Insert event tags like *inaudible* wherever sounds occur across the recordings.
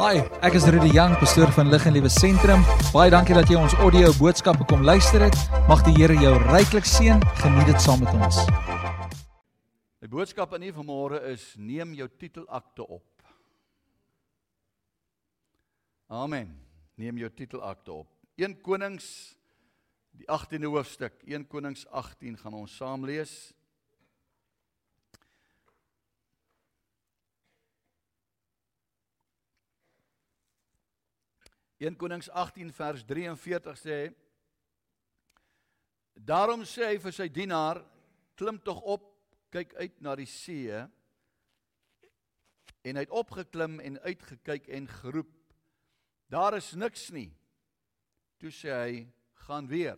Hi, ek is Rudy Jang, pastoor van Lig en Liewe Sentrum. Baie dankie dat jy ons audio boodskappe kom luister het. Mag die Here jou ryklik seën. Geniet dit saam met ons. Die boodskap aan u vanmôre is neem jou titelakte op. Amen. Neem jou titelakte op. 1 Konings die 18de hoofstuk, 1 Konings 18 gaan ons saam lees. 1 Konings 18 vers 43 sê Daarom sê hy vir sy dienaar klim tog op kyk uit na die see. En hy het opgeklim en uitgekyk en geroep Daar is niks nie. Toe sê hy gaan weer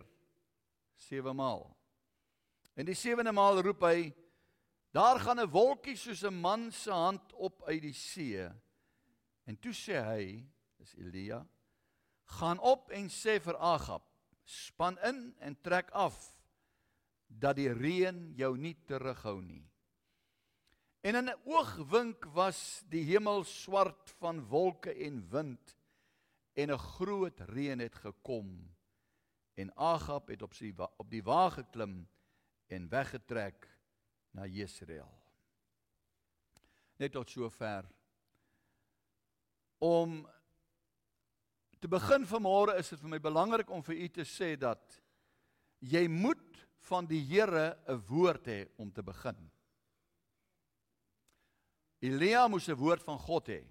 sewe maal. En die sewende maal roep hy Daar gaan 'n wolkie soos 'n man se hand op uit die see. En toe sê hy dis Elia gaan op en sê vir Agab span in en trek af dat die reën jou nie terughou nie. En in 'n oogwink was die hemel swart van wolke en wind en 'n groot reën het gekom en Agab het op sy op die wa geklim en weggetrek na Jesreel. Net tot sover. Om Te begin vanmôre is dit vir my belangrik om vir u te sê dat jy moet van die Here 'n woord hê om te begin. Elia moes 'n woord van God hê.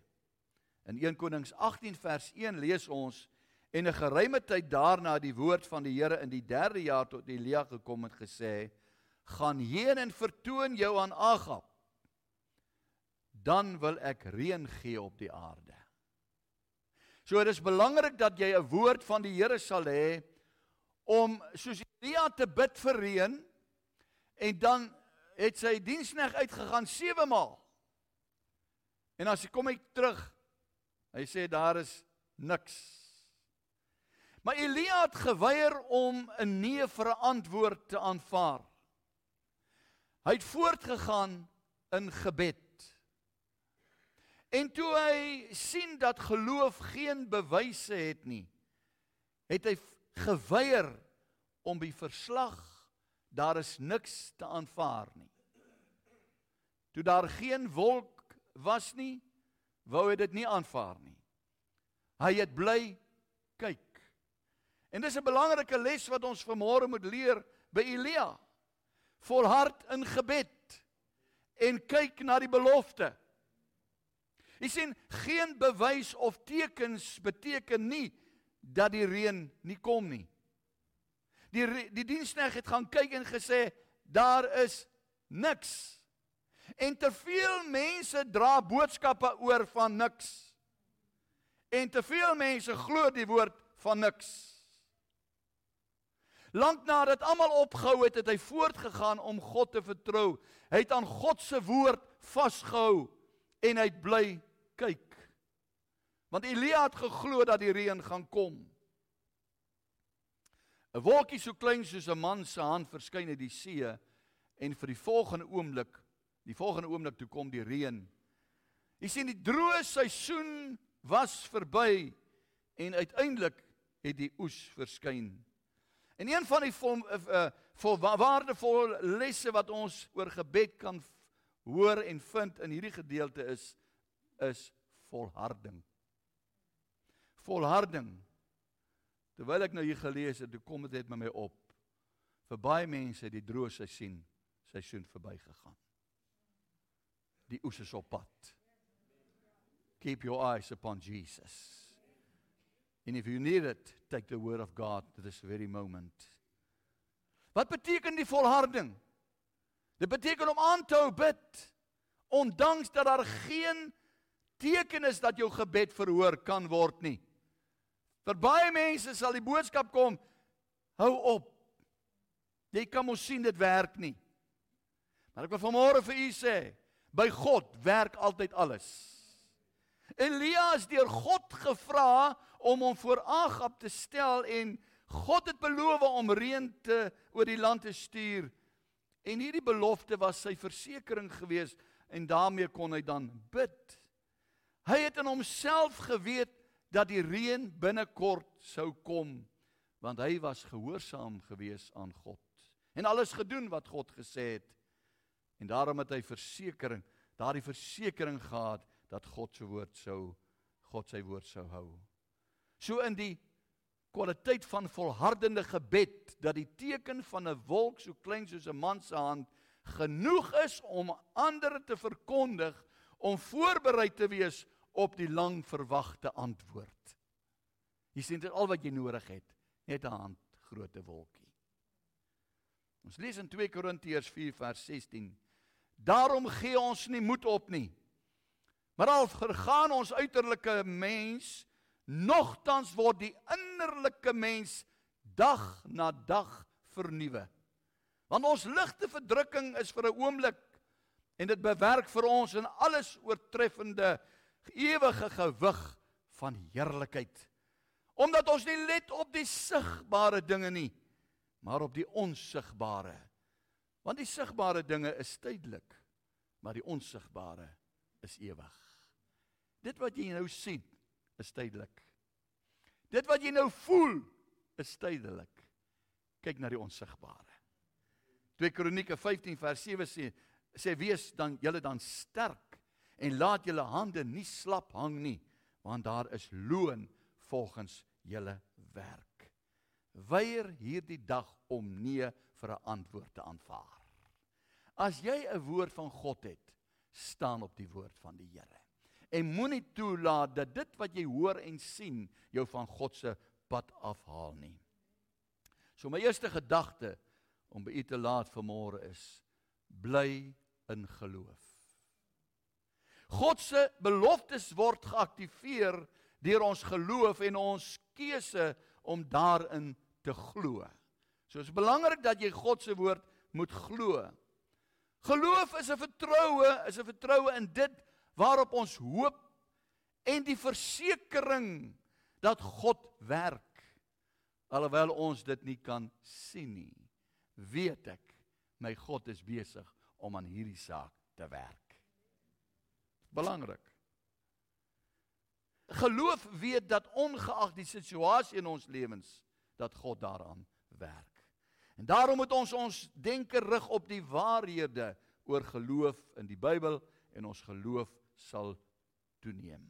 In 1 Konings 18 vers 1 lees ons en 'n geruime tyd daarna die woord van die Here in die 3de jaar tot Elia gekom het gesê: "Gaan heen en vertoon jou aan Agab. Dan wil ek reën gee op die aarde." So dit is belangrik dat jy 'n woord van die Here sal hê om soos Elia te bid vir reën en dan het sy diensneg uitgegaan 7 maal. En as hy kom hy terug, hy sê daar is niks. Maar Elia het geweier om 'n nee vir 'n antwoord te aanvaar. Hy het voortgegaan in gebed. En toe hy sien dat geloof geen bewyse het nie, het hy geweier om die verslag daar is niks te aanvaar nie. Toe daar geen wolk was nie, wou hy dit nie aanvaar nie. Hy het bly kyk. En dis 'n belangrike les wat ons vanmôre moet leer by Elia. Volhard in gebed en kyk na die belofte. Jy sien, geen bewys of tekens beteken nie dat die reën nie kom nie. Die die diensknegt het gaan kyk en gesê daar is niks. En te veel mense dra boodskappe oor van niks. En te veel mense glo die woord van niks. Lank nadat almal opgehou het, het hy voortgegaan om God te vertrou. Hy het aan God se woord vasgehou en hy het bly kyk. Want Elia het geglo dat die reën gaan kom. 'n Wolkie so klein soos 'n man se hand verskyn uit die see en vir die volgende oomblik, die volgende oomblik toe kom die reën. Jy sien die droë seisoen was verby en uiteindelik het die oes verskyn. En een van die vol, uh, vol waardevolle lesse wat ons oor gebed kan hoor en vind in hierdie gedeelte is is volharding. Volharding. Terwyl ek nou hier gelees het, kom dit net met my op. Vir baie mense het die droë seisoen seisoen verbygegaan. Die oes is op pad. Keep your eyes upon Jesus. And if you need it, take the word of God to this very moment. Wat beteken die volharding? Dit beteken om aan te hou bid ondanks dat daar geen teken is dat jou gebed verhoor kan word nie. Vir baie mense sal die boodskap kom: Hou op. Jy kan mos sien dit werk nie. Maar ek wil vanmôre vir u sê, by God werk altyd alles. Elias deur God gevra om hom voor Agab te stel en God het beloof om reën te oor die land te stuur. En hierdie belofte was sy versekering geweest en daarmee kon hy dan bid. Hy het in homself geweet dat die reën binnekort sou kom want hy was gehoorsaam gewees aan God en alles gedoen wat God gesê het. En daarom het hy versekering daardie versekering gehad dat God se woord sou God sy woord sou hou. So in die kwaliteit van volhardende gebed dat die teken van 'n wolk so klein soos 'n man se hand genoeg is om ander te verkondig om voorberei te wees op die lang verwagte antwoord. Jy sien dit al wat jy nodig het, net 'n hand grootte wolkie. Ons lees in 2 Korintiërs 4 vers 16. Daarom gee ons nie moed op nie. Maar al vergaan ons uiterlike mens, nogtans word die innerlike mens dag na dag vernuwe. Want ons ligte verdrukking is vir 'n oomblik en dit bewerk vir ons 'n alles oortreffende ewige gewig van heerlikheid. Omdat ons nie let op die sigbare dinge nie, maar op die onsigbare. Want die sigbare dinge is tydelik, maar die onsigbare is ewig. Dit wat jy nou sien, is tydelik. Dit wat jy nou voel, is tydelik. Kyk na die onsigbare. 2 Kronieke 15 vers 7 sê sê wees dan julle dan sterk en laat julle hande nie slap hang nie want daar is loon volgens julle werk. Weier hierdie dag om nee vir 'n antwoord te aanvaar. As jy 'n woord van God het, staan op die woord van die Here. En moenie toelaat dat dit wat jy hoor en sien jou van God se pad afhaal nie. So my eerste gedagte om by u te laat vanmôre is bly in geloof. God se beloftes word geaktiveer deur ons geloof en ons keuse om daarin te glo. So is belangrik dat jy God se woord moet glo. Geloof is 'n vertroue, is 'n vertroue in dit waarop ons hoop en die versekering dat God werk alhoewel ons dit nie kan sien nie. Weet ek my God is besig om aan hierdie saak te werk belangrik. Geloof weet dat ongeag die situasie in ons lewens dat God daaraan werk. En daarom moet ons ons denke rig op die waarhede oor geloof in die Bybel en ons geloof sal toeneem.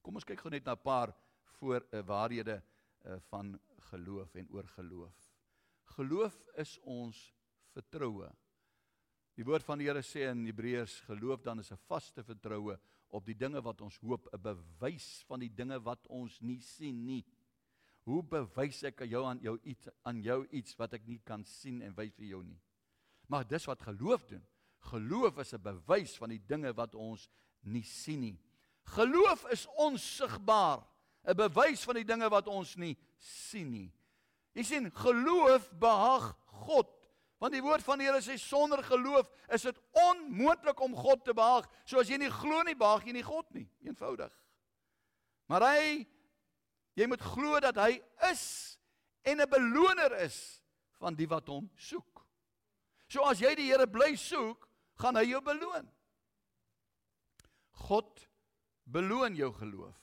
Kom ons kyk gou net na 'n paar voor uh, waarhede uh, van geloof en oor geloof. Geloof is ons vertroue Die woord van die Here sê in Hebreërs geloof dan is 'n vaste vertroue op die dinge wat ons hoop, 'n bewys van die dinge wat ons nie sien nie. Hoe bewys ek aan jou aan jou iets aan jou iets wat ek nie kan sien en wys vir jou nie? Maar dis wat geloof doen. Geloof is 'n bewys van die dinge wat ons nie sien nie. Geloof is onsigbaar, 'n bewys van die dinge wat ons nie sien nie. Jy sien, geloof behaag God. Want die woord van die Here sê sonder geloof is dit onmoontlik om God te behaag. So as jy nie glo nie, behaag jy nie God nie. Eenvoudig. Maar hy jy moet glo dat hy is en 'n beloner is van die wat hom soek. So as jy die Here bly soek, gaan hy jou beloon. God beloon jou geloof.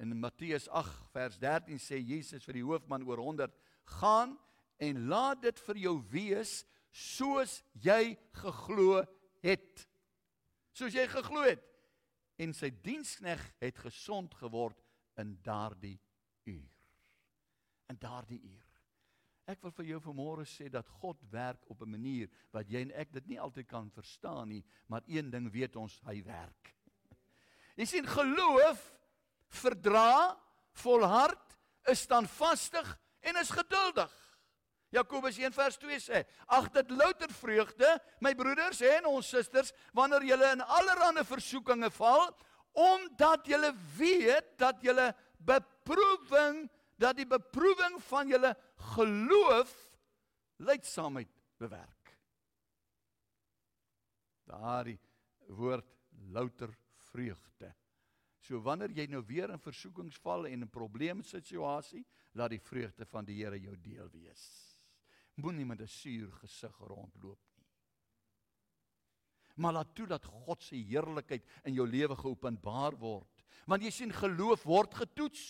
In Matteus 8 vers 13 sê Jesus vir die hoofman oor 100: "Gaan en laat dit vir jou wees soos jy geglo het. Soos jy geglo het en sy dienskneg het gesond geword in daardie uur. In daardie uur. Ek wil vir jou vanmôre sê dat God werk op 'n manier wat jy en ek dit nie altyd kan verstaan nie, maar een ding weet ons, hy werk. Jy sien geloof verdra, volhard, is standvastig en is geduldig. Jakobus 1 vers 2 sê: "Ag dit louter vreugde, my broeders en ons susters, wanneer julle in allerlei versoekinge val, omdat julle weet dat julle beproewing, dat die beproewing van julle geloof lydsaamheid bewerk." Daardie woord louter vreugde. So wanneer jy nou weer in versoekings val en 'n probleemsituasie, laat die vreugde van die Here jou deel wees moenie met 'n suur gesig rondloop nie. Maar laat toe dat God se heerlikheid in jou lewe geopenbaar word Want jy sien geloof word getoets.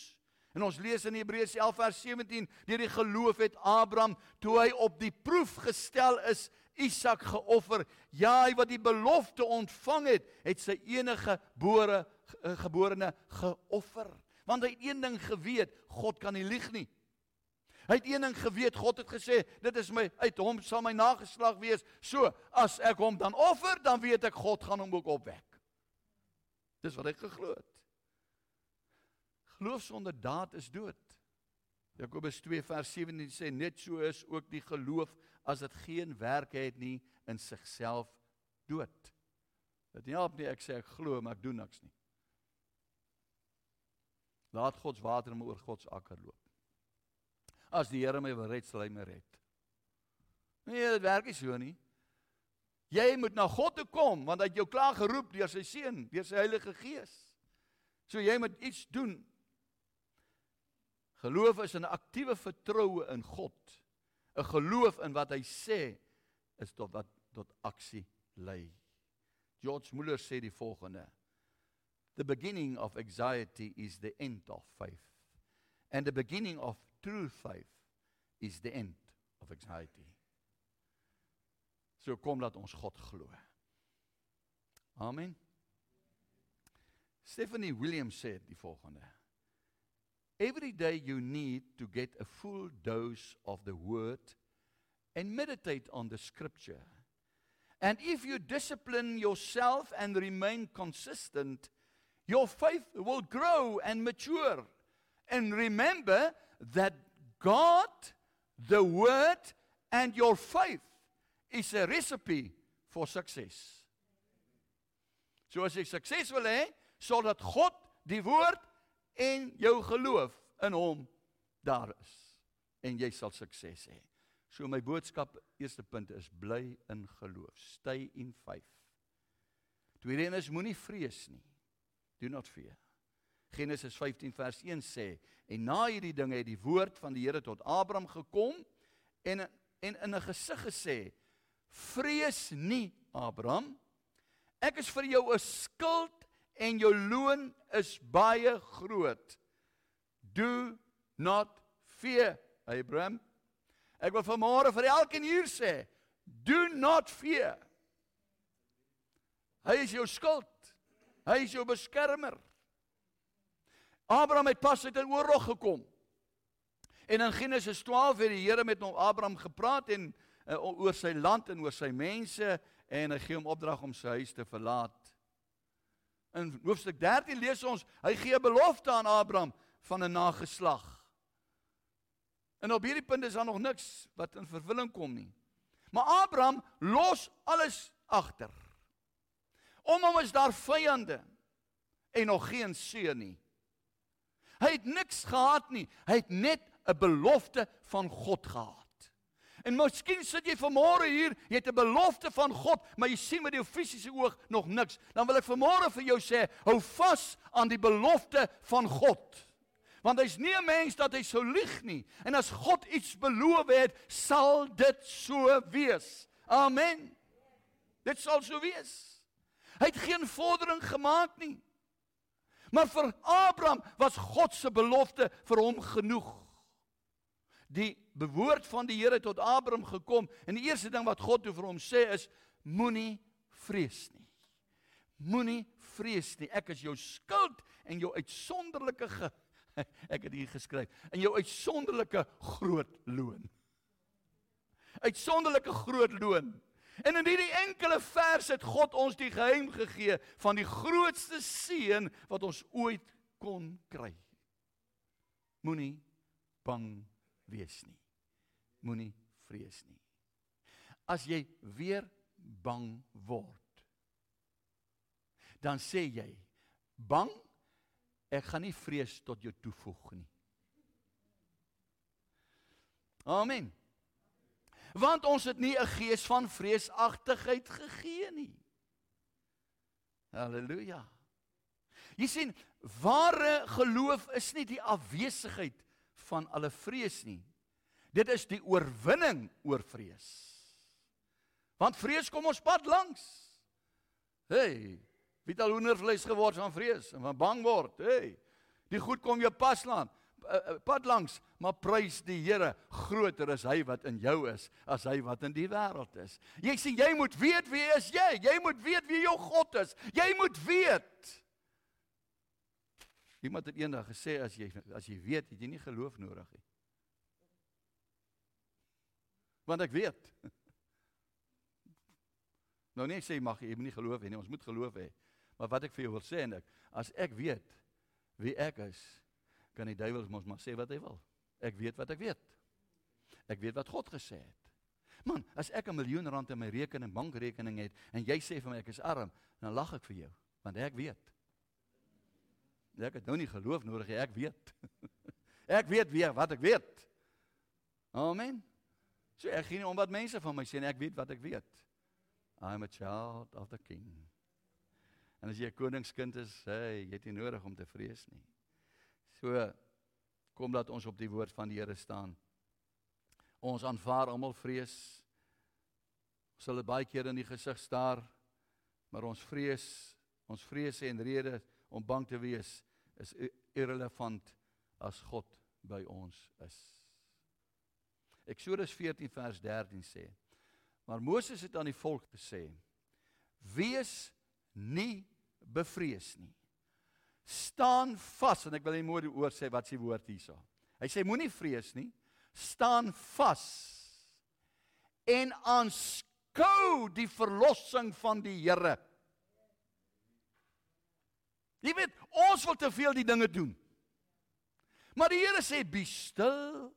En ons lees in Hebreërs 11 vers 17, deur die geloof het Abraham toe hy op die proef gestel is, Isak geoffer. Ja, hy wat die belofte ontvang het, het sy enige gebore eh, geborene geoffer. Want hy het een ding geweet, God kan nie lieg nie. Hy het een ding geweet, God het gesê, dit is my uit hom sal my nageslag wees. So, as ek hom dan offer, dan weet ek God gaan hom ook opwek. Dis wat hy geglo het. Geloof sonder daad is dood. Jakobus 2 vers 17 sê net so is ook die geloof as dit geen werk het nie in sigself dood. Dit help nie ek sê ek glo maar ek doen niks nie. Laat God se water my oor God se akker loop. As die Here my wil red, sal hy my red. Nee, dit werk nie so nie. Jy moet na God toe kom want hy het jou klaar geroep deur sy seun, deur sy Heilige Gees. So jy moet iets doen. Geloof is 'n aktiewe vertroue in God. 'n Geloof in wat hy sê is tot wat tot aksie lei. George Muller sê die volgende: The beginning of anxiety is the end of faith. And the beginning of true faith is the end of anxiety. So kom laat ons God glo. Amen. Stephanie Williams sê die volgende. Every day you need to get a full dose of the word and meditate on the scripture. And if you discipline yourself and remain consistent, your faith will grow and mature. And remember that God, the Word, and your faith is a recipe for success. So as jy sukses wil hê, sodat God, die Woord en jou geloof in hom daar is en jy sal sukses hê. So my boodskap eerste punt is bly in geloof. Stay in faith. Tweede een is moenie vrees nie. Do not fear. Genesis 15 vers 1 sê en na hierdie dinge het die woord van die Here tot Abraham gekom en en in 'n gesig gesê vrees nie Abraham. Ek is vir jou 'n skild en jou loon is baie groot. Do not fear Abraham. Ek wil vanmôre vir elkeen hier sê do not fear. Hy is jou skild hy is jou beskermer Abraham het pas uit 'n oorlog gekom. En in Genesis 12 het die Here met hom Abraham gepraat en uh, oor sy land en oor sy mense en hy gee hom opdrag om sy huis te verlaat. In hoofstuk 13 lees ons, hy gee 'n belofte aan Abraham van 'n nageslag. En op hierdie punt is daar nog niks wat in vervulling kom nie. Maar Abraham los alles agter. Om hom is daar vyande en nog geen seun nie. Hy het niks gehad nie. Hy het net 'n belofte van God gehad. En miskien sit jy vanmôre hier, jy het 'n belofte van God, maar jy sien met jou fisiese oog nog niks. Dan wil ek vanmôre vir jou sê, hou vas aan die belofte van God. Want hy's nie 'n mens dat hy sou lieg nie. En as God iets beloof het, sal dit so wees. Amen. Dit sal so wees. Hy het geen vordering gemaak nie. Maar vir Abraham was God se belofte vir hom genoeg. Die bewoord van die Here tot Abraham gekom en die eerste ding wat God toe vir hom sê is moenie vrees nie. Moenie vrees nie. Ek is jou skild en jou uitsonderlike ge, *laughs* ek het hier geskryf en jou uitsonderlike groot loon. Uitsonderlike groot loon. En in hierdie enkele vers het God ons die geheim gegee van die grootste seën wat ons ooit kon kry. Moenie bang wees nie. Moenie vrees nie. As jy weer bang word, dan sê jy bang ek gaan nie vrees tot jou toevoeg nie. Amen want ons het nie 'n gees van vreesagtigheid gegee nie. Halleluja. Jy sien, ware geloof is nie die afwesigheid van alle vrees nie. Dit is die oorwinning oor vrees. Want vrees kom ons pad langs. Hey, Wie het al hoendervleis geword van vrees en van bang word? Hey. Die goed kom jou pas lank. Eh, eh, pad langs, maar prys die Here, groter is hy wat in jou is as hy wat in die wêreld is. Jy sê jy moet weet wie is jy? Jy moet weet wie jou God is. Jy moet weet. Iemand het eendag gesê as jy as jy weet, het jy nie geloof nodig nie. Want ek weet. *laughs* Nou nee sê mag jy nie geloof hê nie, ons moet geloof hê. Maar wat ek vir jou wil sê en ek as ek weet wie ek is, kan die duiwels mos maar sê wat hy wil. Ek weet wat ek weet. Ek weet wat God gesê het. Man, as ek 'n miljoen rand in my rekening, bankrekening het en jy sê vir my ek is arm, dan lag ek vir jou, want ek weet. Ek het nou nie geloof nodig nie, ek weet. *laughs* ek weet weer wat ek weet. Amen. So ek gee nie om wat mense van my sê nie, ek weet wat ek weet. I'm a child of the king. En as jy 'n koningskind is, hey, jy het nie nodig om te vrees nie. So kom dat ons op die woord van die Here staan. Ons aanvaar almal vrees. Ons sal baie keer in die gesig staar, maar ons vrees, ons vrese en redes om bang te wees is irrelevant as God by ons is. Eksodus 14 vers 13 sê: Maar Moses het aan die volk gesê: Wees nie bevrees nie staan vas en ek wil net mooi oor sê wat s'ie woord hierso. Hy sê moenie vrees nie, staan vas en aanskou die verlossing van die Here. Jy weet, ons wil te veel die dinge doen. Maar die Here sê be still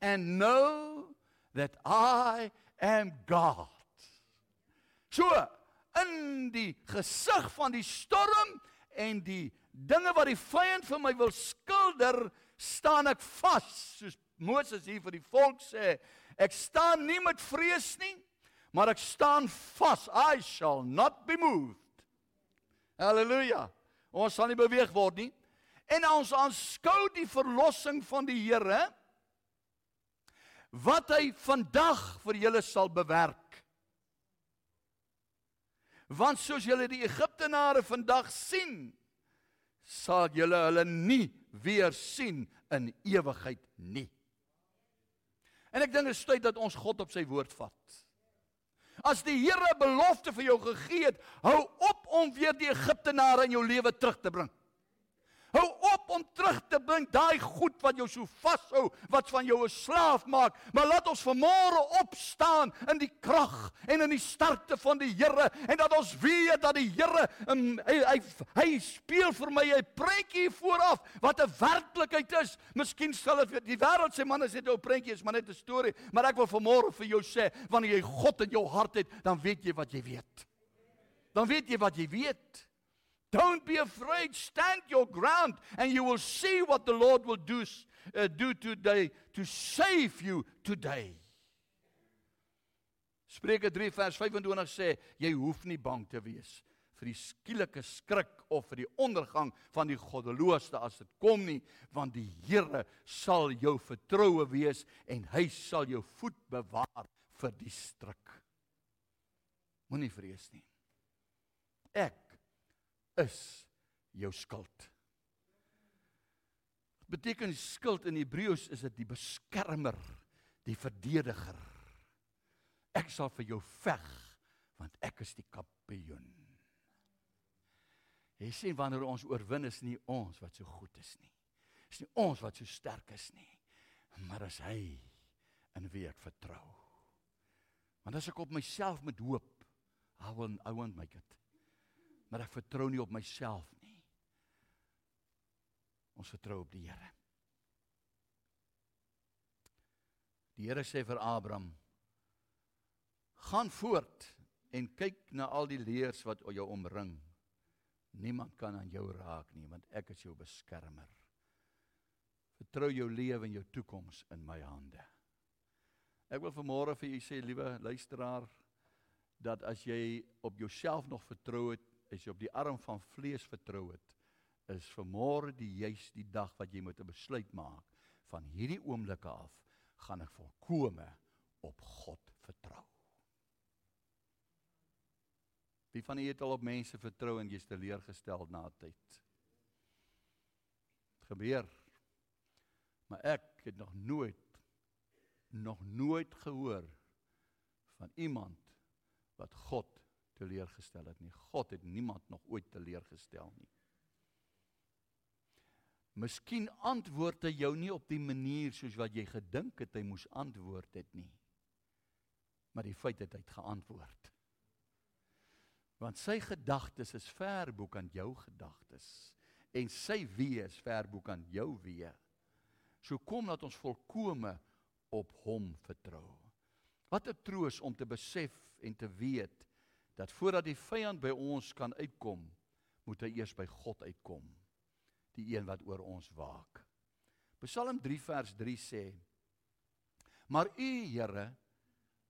and know that I am God. So, in die gesig van die storm en die dinge wat die vyand vir my wil skilder, staan ek vas, soos Moses hier vir die volk sê, ek staan nie met vrees nie, maar ek staan vas. I shall not be moved. Halleluja. Ons sal nie beweeg word nie. En ons aanskou die verlossing van die Here wat hy vandag vir julle sal bewerk. Want soos julle die Egiptenare vandag sien, sal julle hulle nie weer sien in ewigheid nie. En ek dink dit is tyd dat ons God op sy woord vat. As die Here belofte vir jou gegee het, hou op om weer die Egiptenare in jou lewe terug te bring. Om terug te bring daai goed wat jou so vashou, wat van jou 'n slaaf maak, maar laat ons vanmôre opstaan in die krag en in die sterkte van die Here en dat ons weet dat die Here um, hy, hy hy speel vir my 'n prentjie vooraf wat 'n werklikheid is. Miskien sal dit die wêreld sê man, as dit 'n prentjie is, maar net 'n storie, maar ek wil vanmôre vir jou sê, wanneer jy God in jou hart het, dan weet jy wat jy weet. Dan weet jy wat jy weet. Don't be afraid. Stand your ground, and you will see what the Lord will do, uh, do today to save you today. Spreuke 3 vers 25 sê jy hoef nie bang te wees vir die skielike skrik of vir die ondergang van die goddeloosste as dit kom nie want die Here sal jou vertroue wees en hy sal jou voet bewaar vir die struik. Moenie vrees nie. Ek is jou skuld. Wat beteken skuld in Hebreëus is dit die beskermer, die verdediger. Ek sal vir jou veg want ek is die kampioen. Jy sien wanneer ons oorwin is nie ons wat so goed is nie. Is nie ons wat so sterk is nie. Maar as hy in wie ek vertrou. Want as ek op myself moet hoop, I won't I won't make it maar ek vertrou nie op myself nie. Ons vertrou op die Here. Die Here sê vir Abraham: "Gaan voort en kyk na al die leers wat jou omring. Niemand kan aan jou raak nie, want ek is jou beskermer. Vertrou jou lewe en jou toekoms in my hande." Ek wil vanmôre vir u sê, liewe luisteraar, dat as jy op jouself nog vertrou het, as jy op die arm van vlees vertrou het, is vermôre die juis die dag wat jy moet 'n besluit maak. Van hierdie oomblik af gaan ek volkome op God vertrou. Wie van julle het al op mense vertrou en jy's teleurgestel na tyd? Het gebeur. Maar ek het nog nooit nog nooit gehoor van iemand wat God teleurgestel het nie. God het niemand nog ooit teleurgestel nie. Miskien antwoord hy jou nie op die manier soos wat jy gedink het hy moes antwoord het nie. Maar die feit het hy het geantwoord. Want sy gedagtes is ver bo kan jou gedagtes en sy wie is ver bo kan jou wie. So kom dat ons volkome op hom vertrou. Wat 'n troos om te besef en te weet dat voordat die vyand by ons kan uitkom, moet hy eers by God uitkom. Die een wat oor ons waak. Psalm 3 vers 3 sê: Maar U, Here,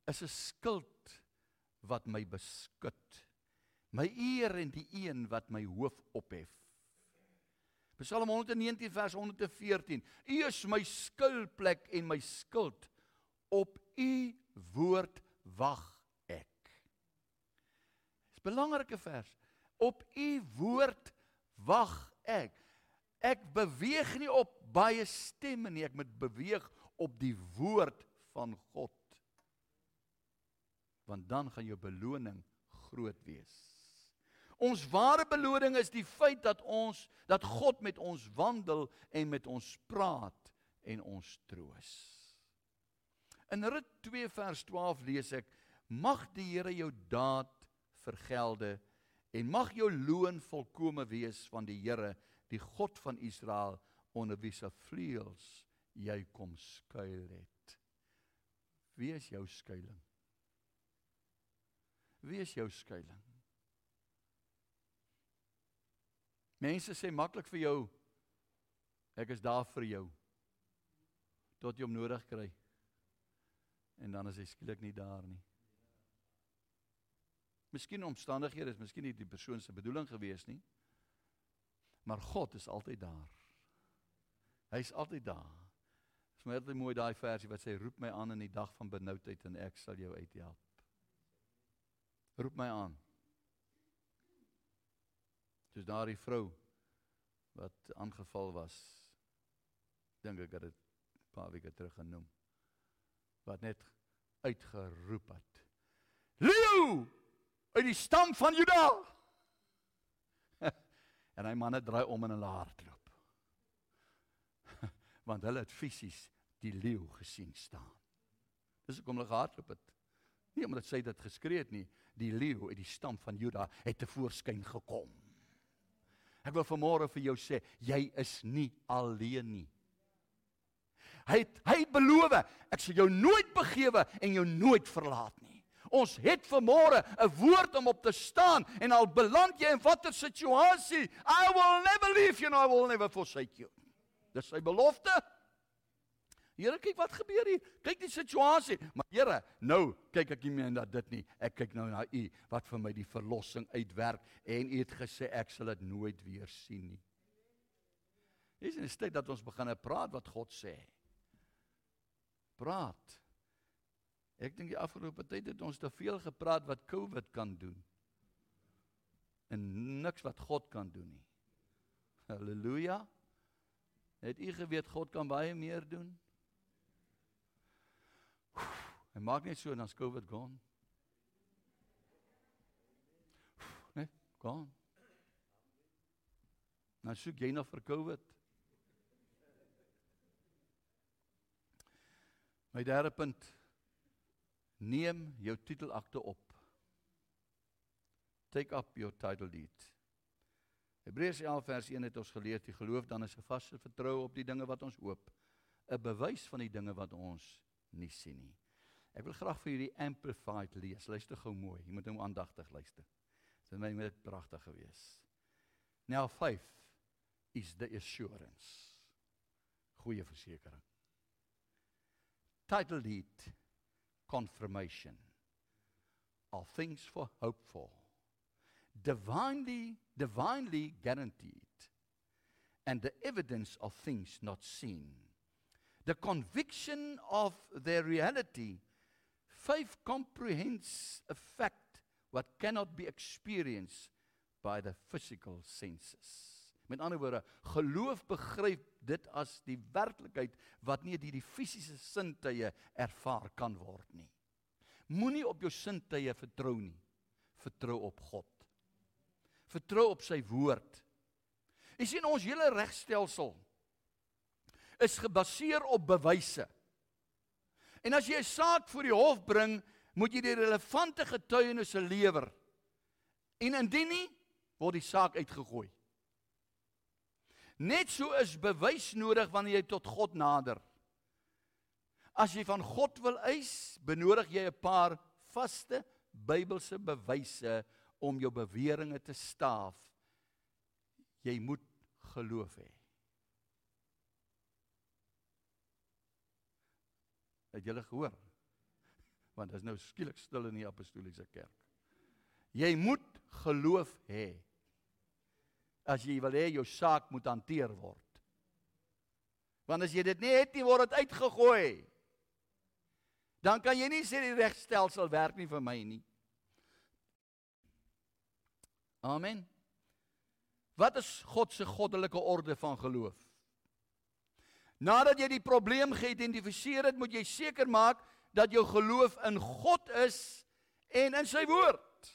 is 'n skild wat my beskud. My eer en die een wat my hoof ophef. Psalm 119 vers 114: U is my skuilplek en my skild. Op U woord wag belangrike vers. Op u woord wag ek. Ek beweeg nie op baie stemme nie, ek moet beweeg op die woord van God. Want dan gaan jou beloning groot wees. Ons ware beloning is die feit dat ons dat God met ons wandel en met ons praat en ons troos. In Rut 2 vers 12 lees ek: Mag die Here jou daad vergelde en mag jou loon volkome wees van die Here, die God van Israel, onder wie se vleuels jy kom skuil het. Wie is jou skuilings? Wie is jou skuilings? Mense sê maklik vir jou ek is daar vir jou tot jy hom nodig kry. En dan is hy skielik nie daar nie. Miskien omstandighede is miskien nie die persoon se bedoeling gewees nie. Maar God is altyd daar. Hy's altyd daar. Dis maar altyd mooi daai versie wat sê roep my aan in die dag van benoudheid en ek sal jou uithelp. Roep my aan. Dis daardie vrou wat aangeval was. Dink ek het dit 'n paar weke terug genoem. Wat net uitgeroep het. Leo, uit die stam van Juda. *laughs* en hy manne draai om in hulle hardloop. *laughs* Want hulle het fisies die leeu gesien staan. Dis hoekom hulle gehardloop het. Nie omdat sy dit geskree het nie, die leeu uit die stam van Juda het te voorskyn gekom. Ek wil vanmôre vir jou sê, jy is nie alleen nie. Hy het, hy beloof, ek sal jou nooit begewe en jou nooit verlaat nie. Ons het vanmôre 'n woord om op te staan en al beland jy in watter situasie, I will never leave you and I will never forsake you. Dis sy belofte. Here, kyk wat gebeur hier. Kyk die situasie. Maar Here, nou kyk ek nie meer na dit nie. Ek kyk nou na U wat vir my die verlossing uitwerk en U het gesê ek sal dit nooit weer sien nie. Dis 'n tyd dat ons begin praat wat God sê. Praat. Ek dink die afgelope tyd het ons te veel gepraat wat COVID kan doen. En niks wat God kan doen nie. Halleluja. Het u geweet God kan baie meer doen? Hy maak net so en dan COVID gaan. Nee, gaan. Nou soek jy nog vir COVID? My derde punt Neem jou titelakte op. Take up your title deed. Hebreërs 11 vers 1 het ons geleer die geloof dan is 'n vaste vertroue op die dinge wat ons hoop, 'n bewys van die dinge wat ons nie sien nie. Ek wil graag vir julle amplified lees. Luister gou mooi. Jy moet nou aandagtig luister. Dit is my net pragtig gewees. Now faith is the assurance. Goeie versekering. Title deed confirmation of things for hope for. Divinely divinely guaranteed. And the evidence of things not seen. The conviction of their reality. Faith comprehends a fact what cannot be experienced by the physical senses. Met ander woorde, geloof begryp dit as die werklikheid wat nie deur die fisiese sintuie ervaar kan word nie. Moenie op jou sintuie vertrou nie. Vertrou op God. Vertrou op sy woord. Jy sien ons hele regstelsel is gebaseer op bewyse. En as jy 'n saak voor die hof bring, moet jy die relevante getuienisse lewer. En indien nie, word die saak uitgegooi. Net so is bewys nodig wanneer jy tot God nader. As jy van God wil eis, benodig jy 'n paar vaste Bybelse bewyse om jou beweringe te staaf. Jy moet geloof hê. Het julle gehoor? Want dit is nou skielik stil in die apostoliese kerk. Jy moet geloof hê as jy wil hê jou saak moet hanteer word. Want as jy dit nie het nie, word dit uitgegooi. Dan kan jy nie sê die regstelsel werk nie vir my nie. Amen. Wat is God se goddelike orde van geloof? Nadat jy die probleem geïdentifiseer het, moet jy seker maak dat jou geloof in God is en in sy woord.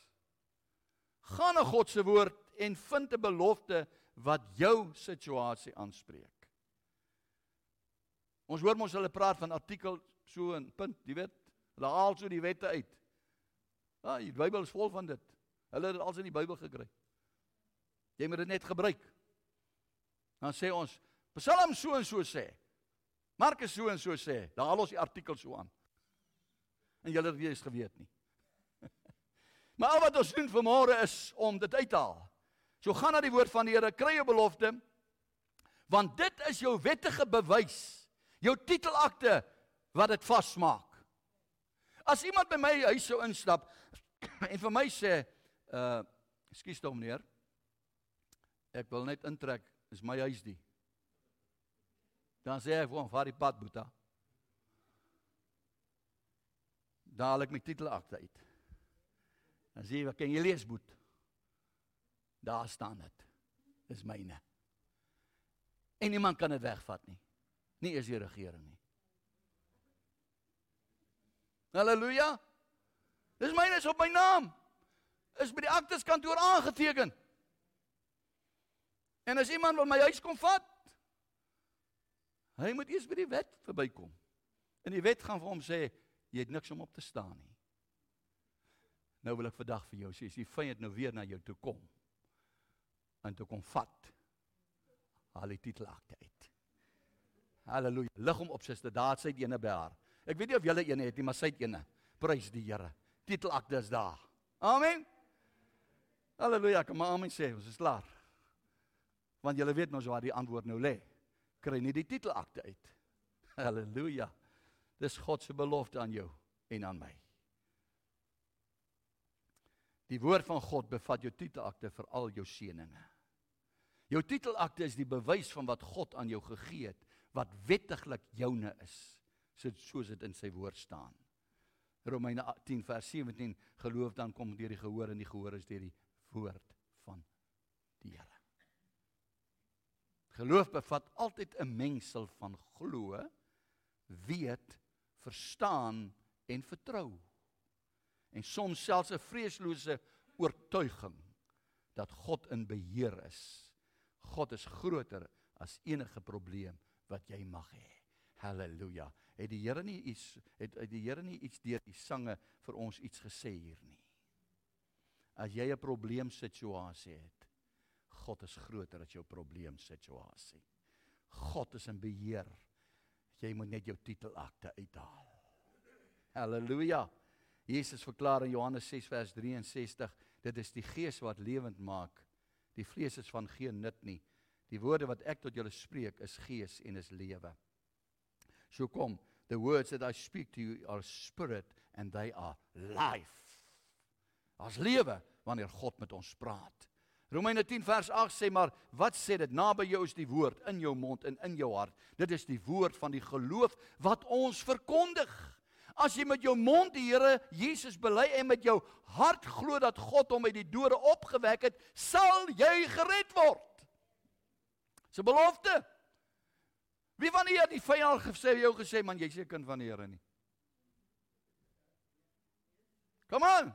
Gaan na God se woord en vind 'n belofte wat jou situasie aanspreek. Ons hoor mos hulle praat van artikel so 'n punt, jy weet, hulle haal so die wette uit. Ah, die Bybel is vol van dit. Hulle het dit als in die Bybel gekry. Jy moet dit net gebruik. Dan sê ons Psalm so en so sê. Markus so en so sê. Dan haal ons die artikel so aan. En julle het weer eens geweet nie. *laughs* maar al wat ons doen vanmôre is om dit uit te haal. So gaan na die woord van die Here, kry 'n belofte. Want dit is jou wettige bewys, jou titelakte wat dit vasmaak. As iemand by my huis sou instap *coughs* en vir my sê, uh, ekskuus tog meneer, ek wil net intrek, is my huis die. Dan sê ek vir hom, "Vaar die pad, boeta." Daal ek my titelakte uit. Dan sê hy, "Wat kan jy lees, boet?" Daar staan dit. Dis myne. En niemand kan dit wegvat nie. Nie eens die regering nie. Halleluja. Dis myne is op my naam. Is by die aktes kantoor aangeteken. En as iemand wil my huis kom vat, hy moet eers by die wet verbykom. En die wet gaan vir hom sê jy het niks om op te staan nie. Nou wil ek vandag vir jou sê as die vyand nou weer na jou toe kom en toe kom vat. Haal die titelakte uit. Halleluja. Lig hom op sister, daar sy ene by haar. Ek weet nie of julle een het nie, maar sy het ene. Prys die Here. Titelakte is daar. Amen. Halleluja. Kom maar amen sê, ons is klaar. Want julle weet mos waar die antwoord nou lê. Kry nie die titelakte uit. Halleluja. Dis God se belofte aan jou en aan my. Die woord van God bevat jou titelakte vir al jou seënings. Jou titelakte is die bewys van wat God aan jou gegee het, wat wettiglik joune is, soos dit in sy woord staan. Romeine 10 vers 17 geloof dan kom deur die gehoor en die gehoor is deur die woord van die Here. Geloof bevat altyd 'n mengsel van glo, weet, verstaan en vertrou. En soms selfs 'n vreeslose oortuiging dat God in beheer is God is groter as enige probleem wat jy mag hê. Halleluja. Het die Here nie iets het, het die Here nie iets deur die sange vir ons iets gesê hier nie. As jy 'n probleemsituasie het, God is groter as jou probleemsituasie. God is in beheer. Jy moet net jou titelakte uithaal. Halleluja. Jesus verklaar in Johannes 6 vers 63, dit is die gees wat lewend maak Die vlees is van geen nut nie. Die woorde wat ek tot julle spreek is gees en is lewe. So kom, the words that I speak to you are spirit and they are life. As lewe wanneer God met ons praat. Romeine 10 vers 8 sê maar wat sê dit naby jou is die woord in jou mond en in jou hart. Dit is die woord van die geloof wat ons verkondig. As jy met jou mond die Here Jesus bely en met jou hart glo dat God hom uit die dode opgewek het, sal jy gered word. Dis 'n belofte. Wie van julle het die vyand gesê jou gesê man jy's 'n kind van die Here nie? Kom aan.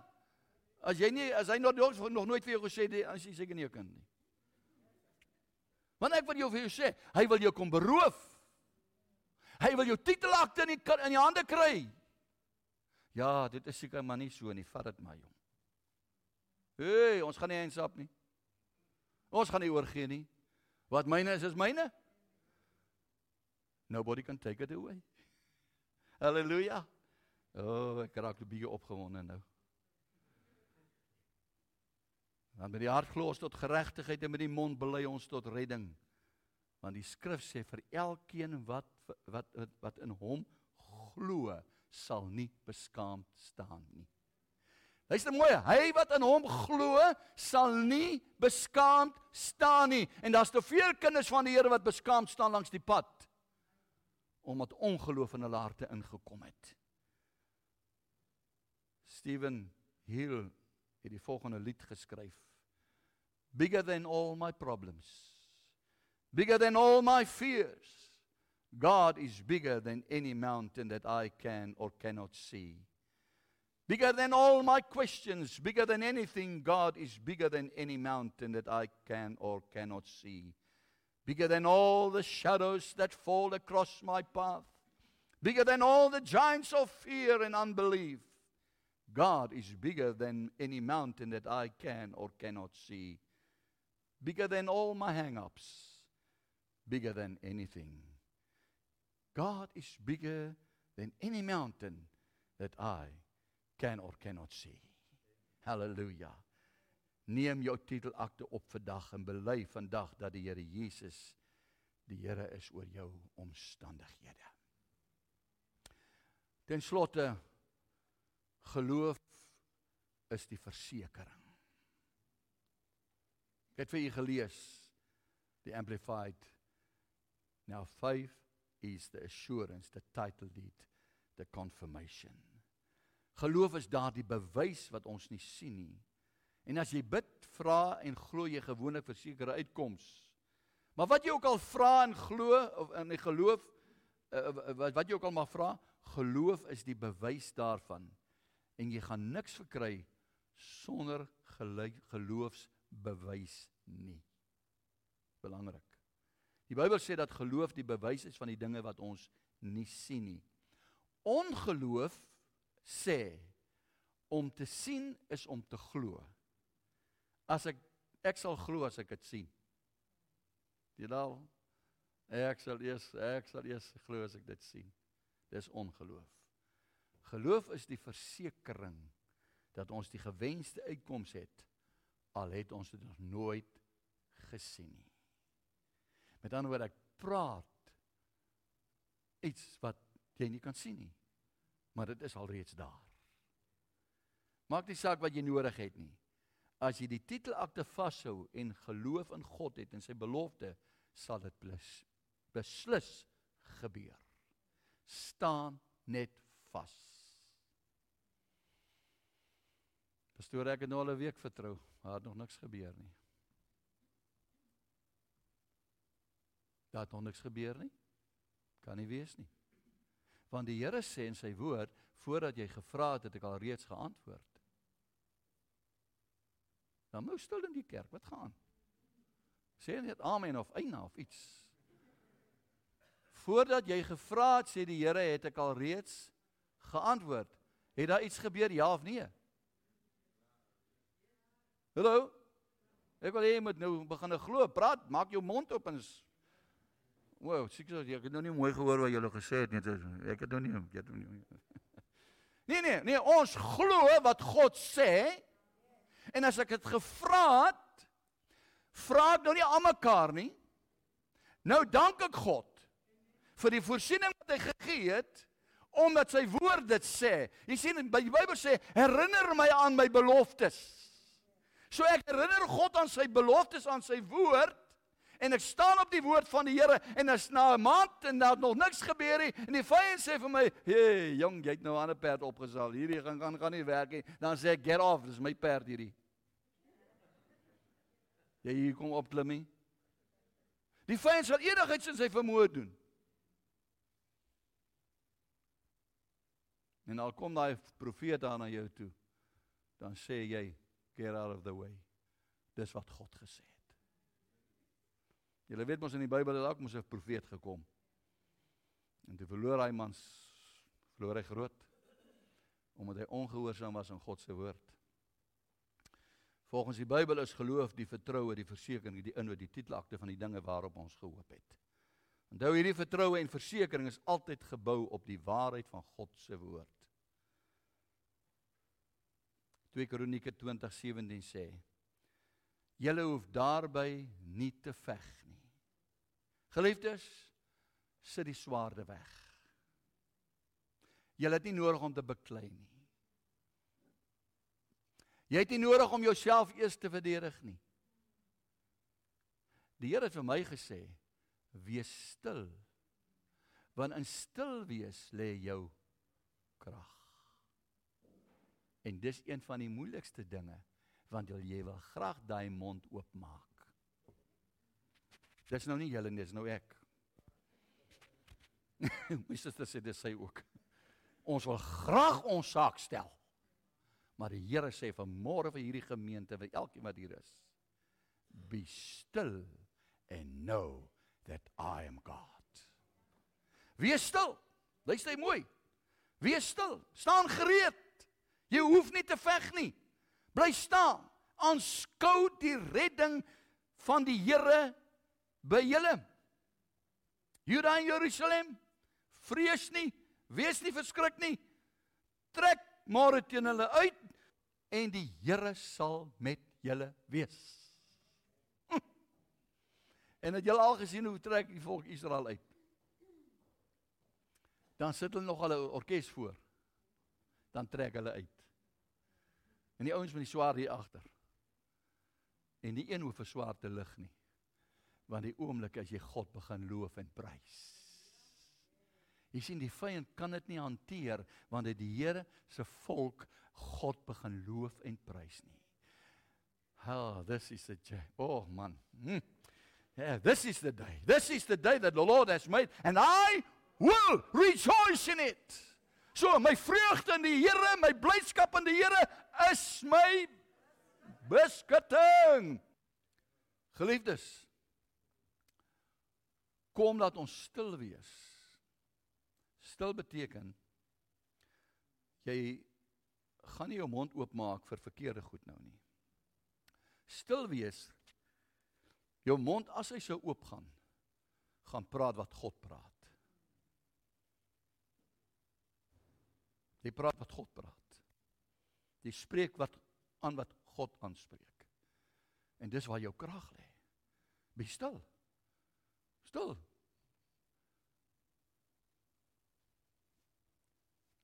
As jy nie as hy nog nog nooit vir jou gesê het as jy seker nie 'n kind nie. Want ek wil jou vir jou sê, hy wil jou kom beroof. Hy wil jou titelakte in die in die hande kry. Ja, dit is seker maar nie so nie. Vat dit maar jong. Hey, ons gaan nie eensap nie. Ons gaan nie oorgee nie. Wat myne is, is myne. Nobody can take it away. *laughs* Halleluja. O, oh, ek raak 'n bietjie opgewonde nou. Want met die hart glo ons tot geregtigheid en met die mond bely ons tot redding. Want die skrif sê vir elkeen wat wat wat, wat in hom glo, sal nie beskaamd staan nie. Luister mooi, hy wat in hom glo, sal nie beskaamd staan nie. En daar's te veel kinders van die Here wat beskaamd staan langs die pad omdat ongeloof in hulle harte ingekom het. Steven Hill het die volgende lied geskryf bigger than all my problems, bigger than all my fears. God is bigger than any mountain that I can or cannot see. Bigger than all my questions, bigger than anything, God is bigger than any mountain that I can or cannot see. Bigger than all the shadows that fall across my path, bigger than all the giants of fear and unbelief. God is bigger than any mountain that I can or cannot see bigger than all my hang ups, bigger than anything. God is bigger than any mountain that I can or cannot see. Hallelujah. Neem jou titelakte op vandag en bely vandag dat die Here Jesus die Here is oor jou omstandighede. Ten slotte geloof is die versekering. Ek het vir u gelees die amplified now faith is the assurance the title deed the confirmation geloof is daardie bewys wat ons nie sien nie en as jy bid vra en glo jy gewoonlik vir sekere uitkoms maar wat jy ook al vra en glo of in die geloof uh, wat jy ook al mag vra geloof is die bewys daarvan en jy gaan niks verkry sonder geloofs bewys nie. Belangrik. Die Bybel sê dat geloof die bewys is van die dinge wat ons nie sien nie. Ongeloof sê om te sien is om te glo. As ek ek sal glo as ek dit sien. Jy daal ek sal eers ek sal eers glo as ek dit sien. Dis ongeloof. Geloof is die versekering dat ons die gewenste uitkoms het al het ons dit nog nooit gesien nie. Met ander woorde, ek praat iets wat jy nie kan sien nie. Maar dit is alreeds daar. Maak nie saak wat jy nodig het nie. As jy die titelakte vashou en geloof in God het en sy belofte, sal dit plus beslis gebeur. Staan net vas. Pastoor, ek het nou al 'n week vertrou, maar het nog niks gebeur nie. Daar het nog niks gebeur nie. Kan nie wees nie. Want die Here sê in sy woord, voordat jy gevra het, het ek al reeds geantwoord. Dan moet stil in die kerk, wat gaan? Sê net amen of eina of iets. Voordat jy gevra het, sê die Here, het ek al reeds geantwoord. Het daar iets gebeur, ja of nee? Hallo. Ek wil hê jy moet nou begin glo, praat, maak jou mond oop en Wow, seker jy het nou nie mooi gehoor wat jy gele gesê het nie. Ek het nou nie, ek het nou nie. Nee nee, nee, ons glo wat God sê. En as ek dit gevra het, vra ek nou nie almekaar nie. Nou dank ek God vir die voorsiening wat hy gegee het omdat sy woord dit sê. Jy sien by die Bybel sê herinner my aan my beloftes. So ek herinner God aan sy beloftes aan sy woord En ek staan op die woord van die Here en as na 'n maand en daar nog niks gebeur nie en die vyand sê vir my, "Hey, jong, jy het nou 'n ander perd opgesal. Hierdie gaan gaan gaan nie werk nie." Dan sê ek, "Get off, dis my perd hierdie." Jy hier kom op klim nie. Die vyand sal enigiets in sy vermoë doen. En al kom daai profeet daar na jou toe, dan sê jy get out of the way. Dis wat God gesê het. Julle weet mos in die Bybel het ook mos 'n profeet gekom. En toe verloor hy mans verloor hy groot omdat hy ongehoorsaam was aan God se woord. Volgens die Bybel is geloof die vertroue, die versekering, die inhoud, die titelakte van die dinge waarop ons gehoop het. Onthou hierdie vertroue en versekering is altyd gebou op die waarheid van God se woord. 2 Kronieke 20:17 sê: Julle hoef daarby nie te veg nie. Geliefdes, sit die swaarde weg. Julle het nie nodig om te beklei nie. Jy het nie nodig om jouself eers te verdedig nie. Die Here het vir my gesê: "Wees stil." Want in stil wees lê jou krag. En dis een van die moeilikste dinge want jy wil graag daai mond oopmaak. Dis nou nie julle nie, dis nou ek. My suster sê dis sy ook. Ons wil graag ons saak stel. Maar die Here sê vanmôre vir hierdie gemeente, vir elkeen wat hier is, be still and know that I am God. Wees stil. Luister mooi. Wees stil. Staan gereed. Jy hoef nie te veg nie. Bly staan. Aanskou die redding van die Here by julle. Juda en Jerusalem, vrees nie, wees nie verskrik nie. Trek môre teen hulle uit en die Here sal met julle wees. Hm. *laughs* En het julle al gesien hoe trek die volk Israel uit? Dan sit hulle nog hulle orkes voor. Dan trek hulle uit. En die ouens met die swaard hier agter. En die een hoef 'n swaard te lig nie. Want die oomblik as jy God begin loof en prys. Jy sien die vyand kan dit nie hanteer want dit die Here se volk God begin loof en prys nie. Oh, this is the day. Oh man. Hmm. Yeah, this is the day. This is the day that the Lord has made and I will rejoice in it. So my vreugde in die Here, my blydskap in die Here is my beskutting. Geliefdes, kom dat ons stil wees. Stil beteken jy gaan nie jou mond oopmaak vir verkeerde goed nou nie. Stil wees. Jou mond as hy sou oopgaan, gaan praat wat God praat. Jy praat wat God praat. Jy spreek wat aan wat God aanspreek. En dis waar jou krag lê. Be stil. Stil.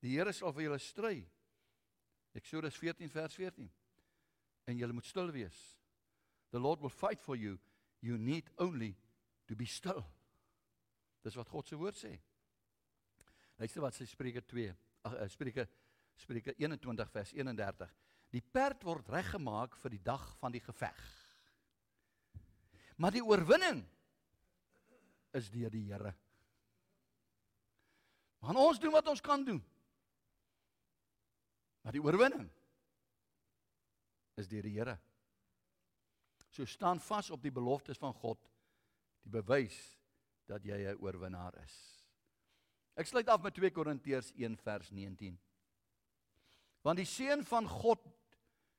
Die Here sal vir julle stry. Eksodus 14 vers 14. En julle moet stil wees. The Lord will fight for you. You need only to be still. Dis wat God se woord sê. Luister wat sy Spreuke 2 ag eh, Spreuke Spreuke 21 vers 31. Die perd word reggemaak vir die dag van die geveg. Maar die oorwinning is deur die Here. Want ons doen wat ons kan doen. Maar die oorwinning is deur die Here. So staan vas op die beloftes van God, die bewys dat jy 'n oorwinnaar is. Ek sluit af met 2 Korintiërs 1 vers 19. Want die seun van God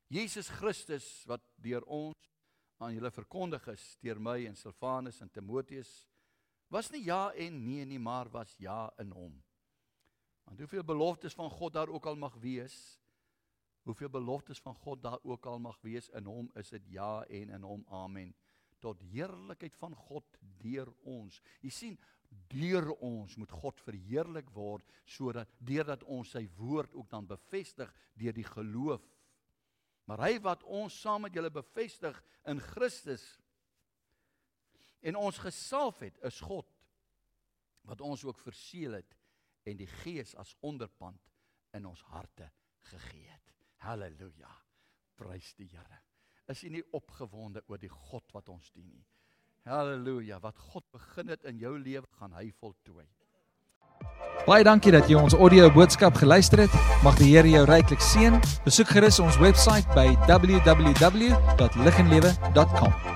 Jesus Christus wat deur ons aan julle verkondig is deur my en Silvanus en Timoteus was nie ja en nee nie maar was ja in hom. Want hoeveel beloftes van God daar ook al mag wees, hoeveel beloftes van God daar ook al mag wees in hom is dit ja en in hom amen tot heerlikheid van God deur ons. Jy sien, deur ons moet God verheerlik word sodat deurdat ons sy woord ook dan bevestig deur die geloof. Maar hy wat ons saam met julle bevestig in Christus En ons gesalf het is God wat ons ook verseël het en die Gees as onderpand in ons harte gegee het. Halleluja. Prys die Here. Is u nie opgewonde oor die God wat ons dien nie? Halleluja. Wat God begin het in jou lewe, gaan hy voltooi. Baie dankie dat jy ons audio boodskap geluister het. Mag die Here jou ryklik seën. Besoek gerus ons webwerf by www.liginlewe.com.